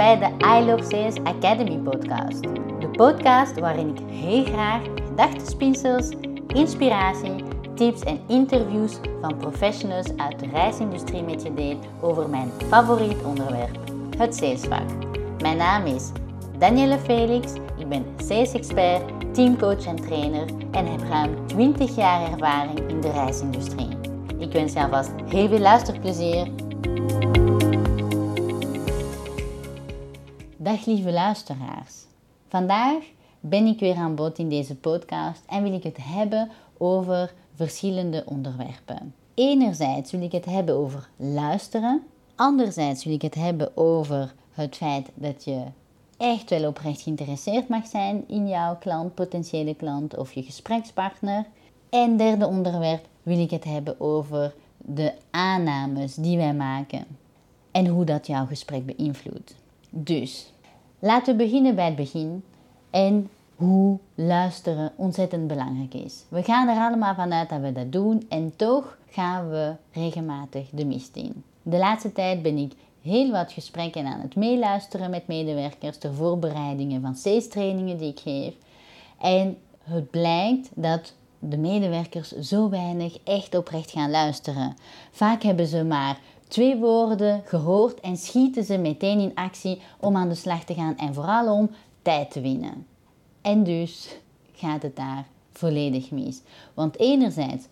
bij de I Love Sales Academy podcast. De podcast waarin ik heel graag gedachtenspinsels, inspiratie, tips en interviews van professionals uit de reisindustrie met je deel over mijn favoriet onderwerp, het salesvak. Mijn naam is Danielle Felix, ik ben sales expert, teamcoach en trainer en heb ruim 20 jaar ervaring in de reisindustrie. Ik wens je alvast heel veel luisterplezier Dag lieve luisteraars. Vandaag ben ik weer aan bod in deze podcast en wil ik het hebben over verschillende onderwerpen. Enerzijds wil ik het hebben over luisteren. Anderzijds wil ik het hebben over het feit dat je echt wel oprecht geïnteresseerd mag zijn in jouw klant, potentiële klant of je gesprekspartner. En derde onderwerp wil ik het hebben over de aannames die wij maken en hoe dat jouw gesprek beïnvloedt. Dus laten we beginnen bij het begin en hoe luisteren ontzettend belangrijk is. We gaan er allemaal vanuit dat we dat doen en toch gaan we regelmatig de mist in. De laatste tijd ben ik heel wat gesprekken aan het meeluisteren met medewerkers, de voorbereidingen van CS-trainingen die ik geef. En het blijkt dat de medewerkers zo weinig echt oprecht gaan luisteren. Vaak hebben ze maar twee woorden gehoord en schieten ze meteen in actie om aan de slag te gaan en vooral om tijd te winnen. En dus gaat het daar volledig mis. Want enerzijds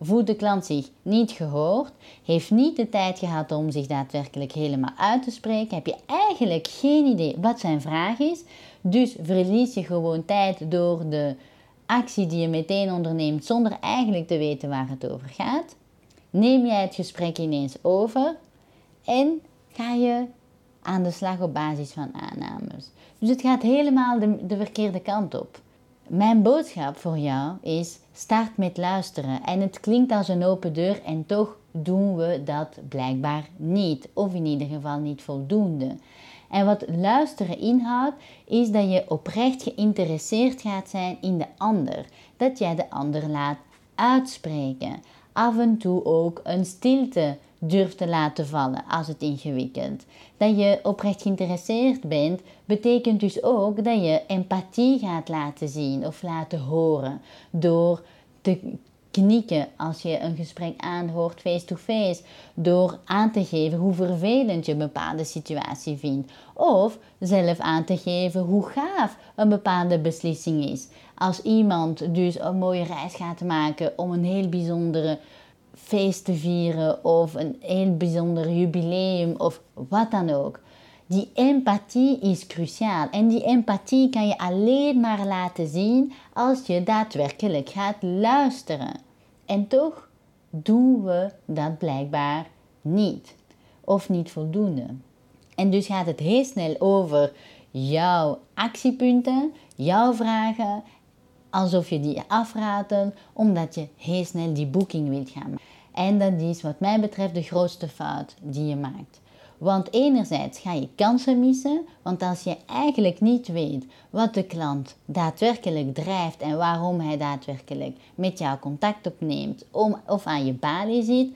voelt de klant zich niet gehoord, heeft niet de tijd gehad om zich daadwerkelijk helemaal uit te spreken, heb je eigenlijk geen idee wat zijn vraag is, dus verlies je gewoon tijd door de actie die je meteen onderneemt zonder eigenlijk te weten waar het over gaat neem jij het gesprek ineens over en ga je aan de slag op basis van aannames. Dus het gaat helemaal de, de verkeerde kant op. Mijn boodschap voor jou is: start met luisteren. En het klinkt als een open deur en toch doen we dat blijkbaar niet, of in ieder geval niet voldoende. En wat luisteren inhoudt, is dat je oprecht geïnteresseerd gaat zijn in de ander. Dat jij de ander laat uitspreken af en toe ook een stilte durft te laten vallen als het ingewikkeld. Dat je oprecht geïnteresseerd bent, betekent dus ook dat je empathie gaat laten zien of laten horen door te knikken als je een gesprek aanhoort face-to-face, door aan te geven hoe vervelend je een bepaalde situatie vindt, of zelf aan te geven hoe gaaf een bepaalde beslissing is. Als iemand dus een mooie reis gaat maken om een heel bijzondere feest te vieren of een heel bijzonder jubileum of wat dan ook. Die empathie is cruciaal en die empathie kan je alleen maar laten zien als je daadwerkelijk gaat luisteren. En toch doen we dat blijkbaar niet of niet voldoende. En dus gaat het heel snel over jouw actiepunten, jouw vragen, alsof je die afraden omdat je heel snel die boeking wilt gaan. En dat is wat mij betreft de grootste fout die je maakt. Want enerzijds ga je kansen missen, want als je eigenlijk niet weet wat de klant daadwerkelijk drijft en waarom hij daadwerkelijk met jou contact opneemt om, of aan je balie zit,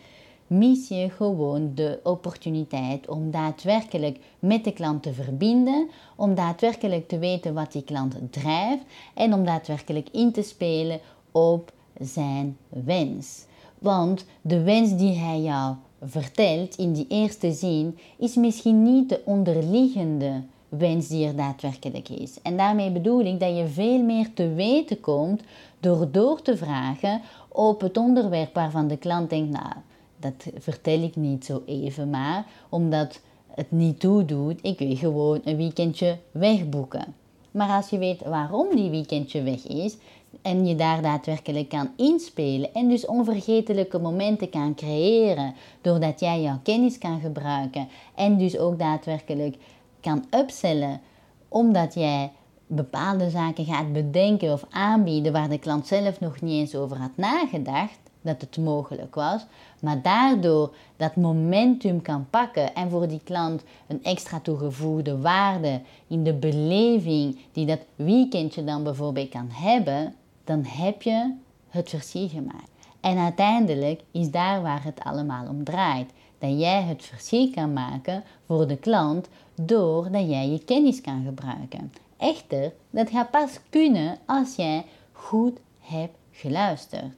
mis je gewoon de opportuniteit om daadwerkelijk met de klant te verbinden, om daadwerkelijk te weten wat die klant drijft en om daadwerkelijk in te spelen op zijn wens. Want de wens die hij jou vertelt in die eerste zin is misschien niet de onderliggende wens die er daadwerkelijk is. En daarmee bedoel ik dat je veel meer te weten komt door door te vragen op het onderwerp waarvan de klant denkt, nou, dat vertel ik niet zo even maar, omdat het niet toedoet, ik wil gewoon een weekendje wegboeken. Maar als je weet waarom die weekendje weg is, en je daar daadwerkelijk kan inspelen en dus onvergetelijke momenten kan creëren doordat jij jouw kennis kan gebruiken en dus ook daadwerkelijk kan upsellen omdat jij bepaalde zaken gaat bedenken of aanbieden waar de klant zelf nog niet eens over had nagedacht dat het mogelijk was, maar daardoor dat momentum kan pakken en voor die klant een extra toegevoegde waarde in de beleving die dat weekendje dan bijvoorbeeld kan hebben, dan heb je het verschil gemaakt. En uiteindelijk is daar waar het allemaal om draait. Dat jij het verschil kan maken voor de klant doordat jij je kennis kan gebruiken. Echter, dat gaat pas kunnen als jij goed hebt geluisterd.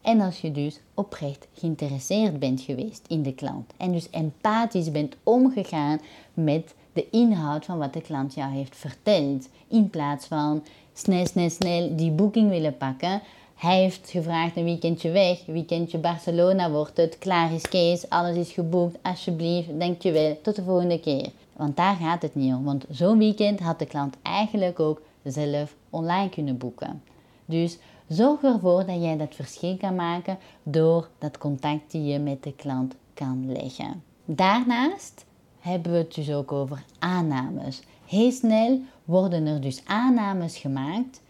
En als je dus oprecht geïnteresseerd bent geweest in de klant. En dus empathisch bent omgegaan met de inhoud van wat de klant jou heeft verteld. In plaats van snel, snel, snel die boeking willen pakken. Hij heeft gevraagd een weekendje weg, weekendje Barcelona wordt het, klaar is Kees, alles is geboekt, alsjeblieft, dankjewel, tot de volgende keer. Want daar gaat het niet om, want zo'n weekend had de klant eigenlijk ook zelf online kunnen boeken. Dus zorg ervoor dat jij dat verschil kan maken door dat contact die je met de klant kan leggen. Daarnaast hebben we het dus ook over aannames. Heel snel worden er dus aannames gemaakt,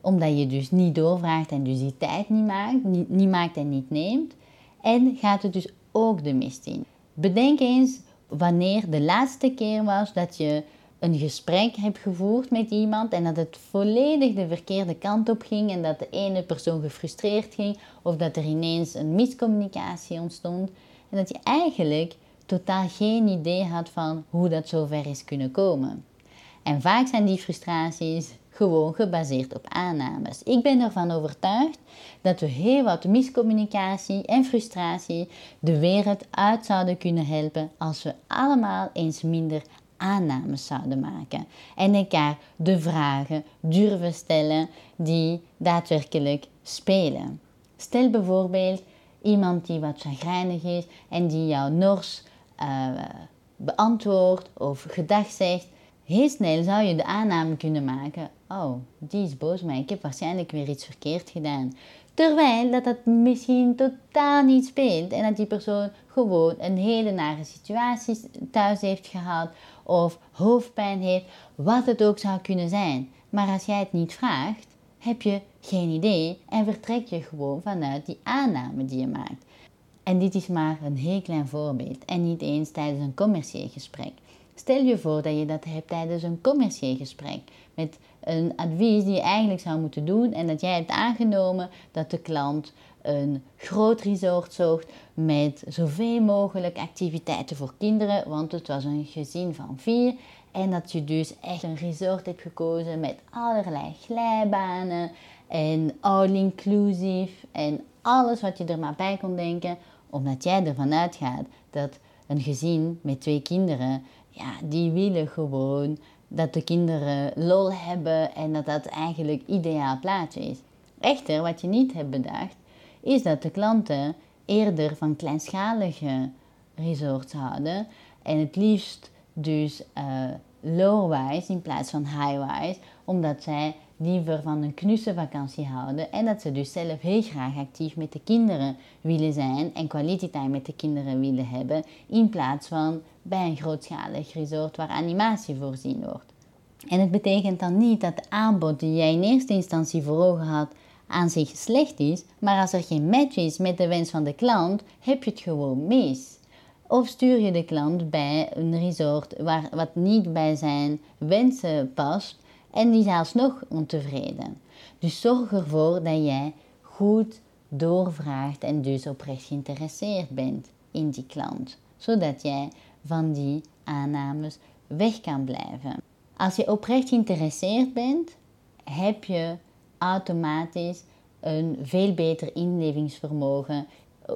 omdat je dus niet doorvraagt en dus die tijd niet maakt, niet, niet maakt en niet neemt. En gaat het dus ook de mist in. Bedenk eens wanneer de laatste keer was dat je een gesprek hebt gevoerd met iemand en dat het volledig de verkeerde kant op ging en dat de ene persoon gefrustreerd ging of dat er ineens een miscommunicatie ontstond en dat je eigenlijk totaal geen idee had van hoe dat zover is kunnen komen. En vaak zijn die frustraties gewoon gebaseerd op aannames. Ik ben ervan overtuigd dat we heel wat miscommunicatie en frustratie de wereld uit zouden kunnen helpen als we allemaal eens minder aannames zouden maken en elkaar de vragen durven stellen die daadwerkelijk spelen. Stel bijvoorbeeld iemand die wat chagrijnig is en die jou nors uh, beantwoordt of gedag zegt, heel snel zou je de aanname kunnen maken: oh, die is boos, maar ik heb waarschijnlijk weer iets verkeerd gedaan. Terwijl dat dat misschien totaal niet speelt en dat die persoon gewoon een hele nare situatie thuis heeft gehad of hoofdpijn heeft, wat het ook zou kunnen zijn. Maar als jij het niet vraagt, heb je geen idee en vertrek je gewoon vanuit die aanname die je maakt. En dit is maar een heel klein voorbeeld en niet eens tijdens een commercieel gesprek. Stel je voor dat je dat hebt tijdens een commercieel gesprek met een advies die je eigenlijk zou moeten doen en dat jij hebt aangenomen dat de klant een groot resort zocht met zoveel mogelijk activiteiten voor kinderen, want het was een gezin van vier. En dat je dus echt een resort hebt gekozen met allerlei glijbanen en all-inclusive en alles wat je er maar bij kon denken, omdat jij ervan uitgaat dat een gezin met twee kinderen, ja, die willen gewoon dat de kinderen lol hebben en dat dat eigenlijk ideaal plaatje is. Echter, wat je niet hebt bedacht, is dat de klanten eerder van kleinschalige resorts houden en het liefst dus uh, low-wise in plaats van high-wise, omdat zij liever van een knusse vakantie houden en dat ze dus zelf heel graag actief met de kinderen willen zijn en quality time met de kinderen willen hebben in plaats van bij een grootschalig resort waar animatie voorzien wordt. En het betekent dan niet dat de aanbod die jij in eerste instantie voor ogen had aan zich slecht is, maar als er geen match is met de wens van de klant, heb je het gewoon mis. Of stuur je de klant bij een resort waar, wat niet bij zijn wensen past en die is alsnog ontevreden. Dus zorg ervoor dat jij goed doorvraagt en dus oprecht geïnteresseerd bent in die klant, zodat jij van die aannames weg kan blijven. Als je oprecht geïnteresseerd bent, heb je automatisch een veel beter inlevingsvermogen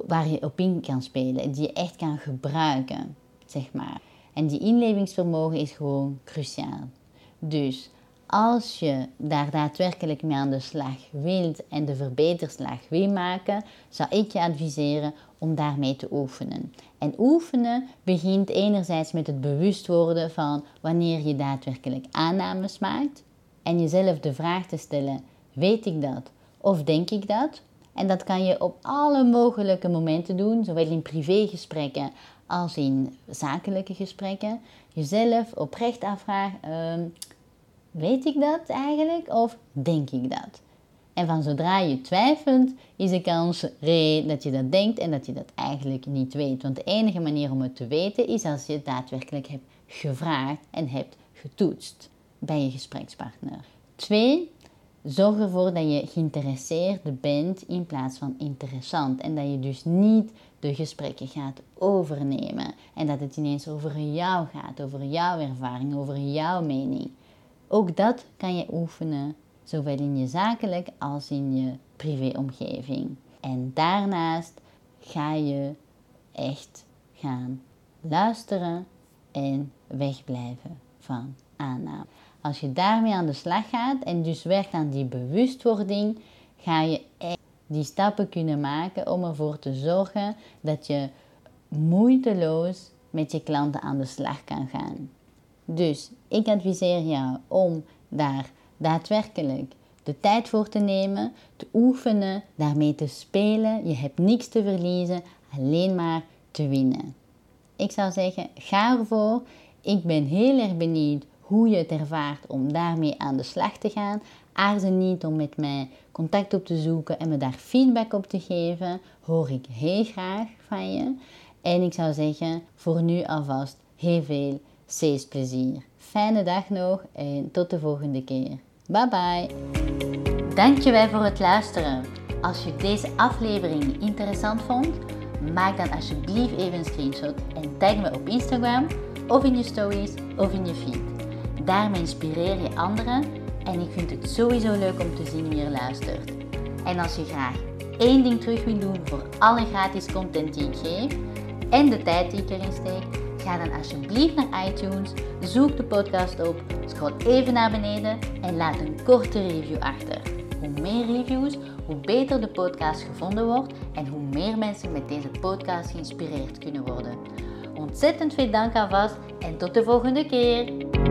waar je op in kan spelen, die je echt kan gebruiken, zeg maar. En die inlevingsvermogen is gewoon cruciaal. Dus als je daar daadwerkelijk mee aan de slag wilt en de verbeterslag wil maken, zou ik je adviseren om daarmee te oefenen. En oefenen begint enerzijds met het bewust worden van wanneer je daadwerkelijk aannames maakt en jezelf de vraag te stellen: weet ik dat of denk ik dat? En dat kan je op alle mogelijke momenten doen, zowel in privégesprekken als in zakelijke gesprekken. Jezelf oprecht afvragen: ehm, weet ik dat eigenlijk of denk ik dat? En van zodra je twijfelt, is de kans reëel dat je dat denkt en dat je dat eigenlijk niet weet. Want de enige manier om het te weten is als je het daadwerkelijk hebt gevraagd en hebt getoetst bij je gesprekspartner. Twee, zorg ervoor dat je geïnteresseerd bent in plaats van interessant. En dat je dus niet de gesprekken gaat overnemen. En dat het ineens over jou gaat, over jouw ervaring, over jouw mening. Ook dat kan je oefenen, zowel in je zakelijk als in je privéomgeving. En daarnaast ga je echt gaan luisteren en wegblijven van aanname. Als je daarmee aan de slag gaat en dus werkt aan die bewustwording, ga je echt die stappen kunnen maken om ervoor te zorgen dat je moeiteloos met je klanten aan de slag kan gaan. Dus ik adviseer jou om daar daadwerkelijk de tijd voor te nemen, te oefenen, daarmee te spelen. Je hebt niks te verliezen, alleen maar te winnen. Ik zou zeggen, ga ervoor. Ik ben heel erg benieuwd hoe je het ervaart om daarmee aan de slag te gaan. Aarzel niet om met mij contact op te zoeken en me daar feedback op te geven. Hoor ik heel graag van je. En ik zou zeggen, voor nu alvast heel veel plezier. Fijne dag nog en tot de volgende keer. Bye bye. Dankjewel voor het luisteren. Als je deze aflevering interessant vond, maak dan alsjeblieft even een screenshot en tag me op Instagram of in je stories of in je feed. Daarmee inspireer je anderen en ik vind het sowieso leuk om te zien wie er luistert. En als je graag één ding terug wil doen voor alle gratis content die ik geef en de tijd die ik erin steek, ga dan alsjeblieft naar iTunes, zoek de podcast op, scroll even naar beneden en laat een korte review achter. Hoe meer reviews, hoe beter de podcast gevonden wordt en hoe meer mensen met deze podcast geïnspireerd kunnen worden. Ontzettend veel dank alvast en tot de volgende keer!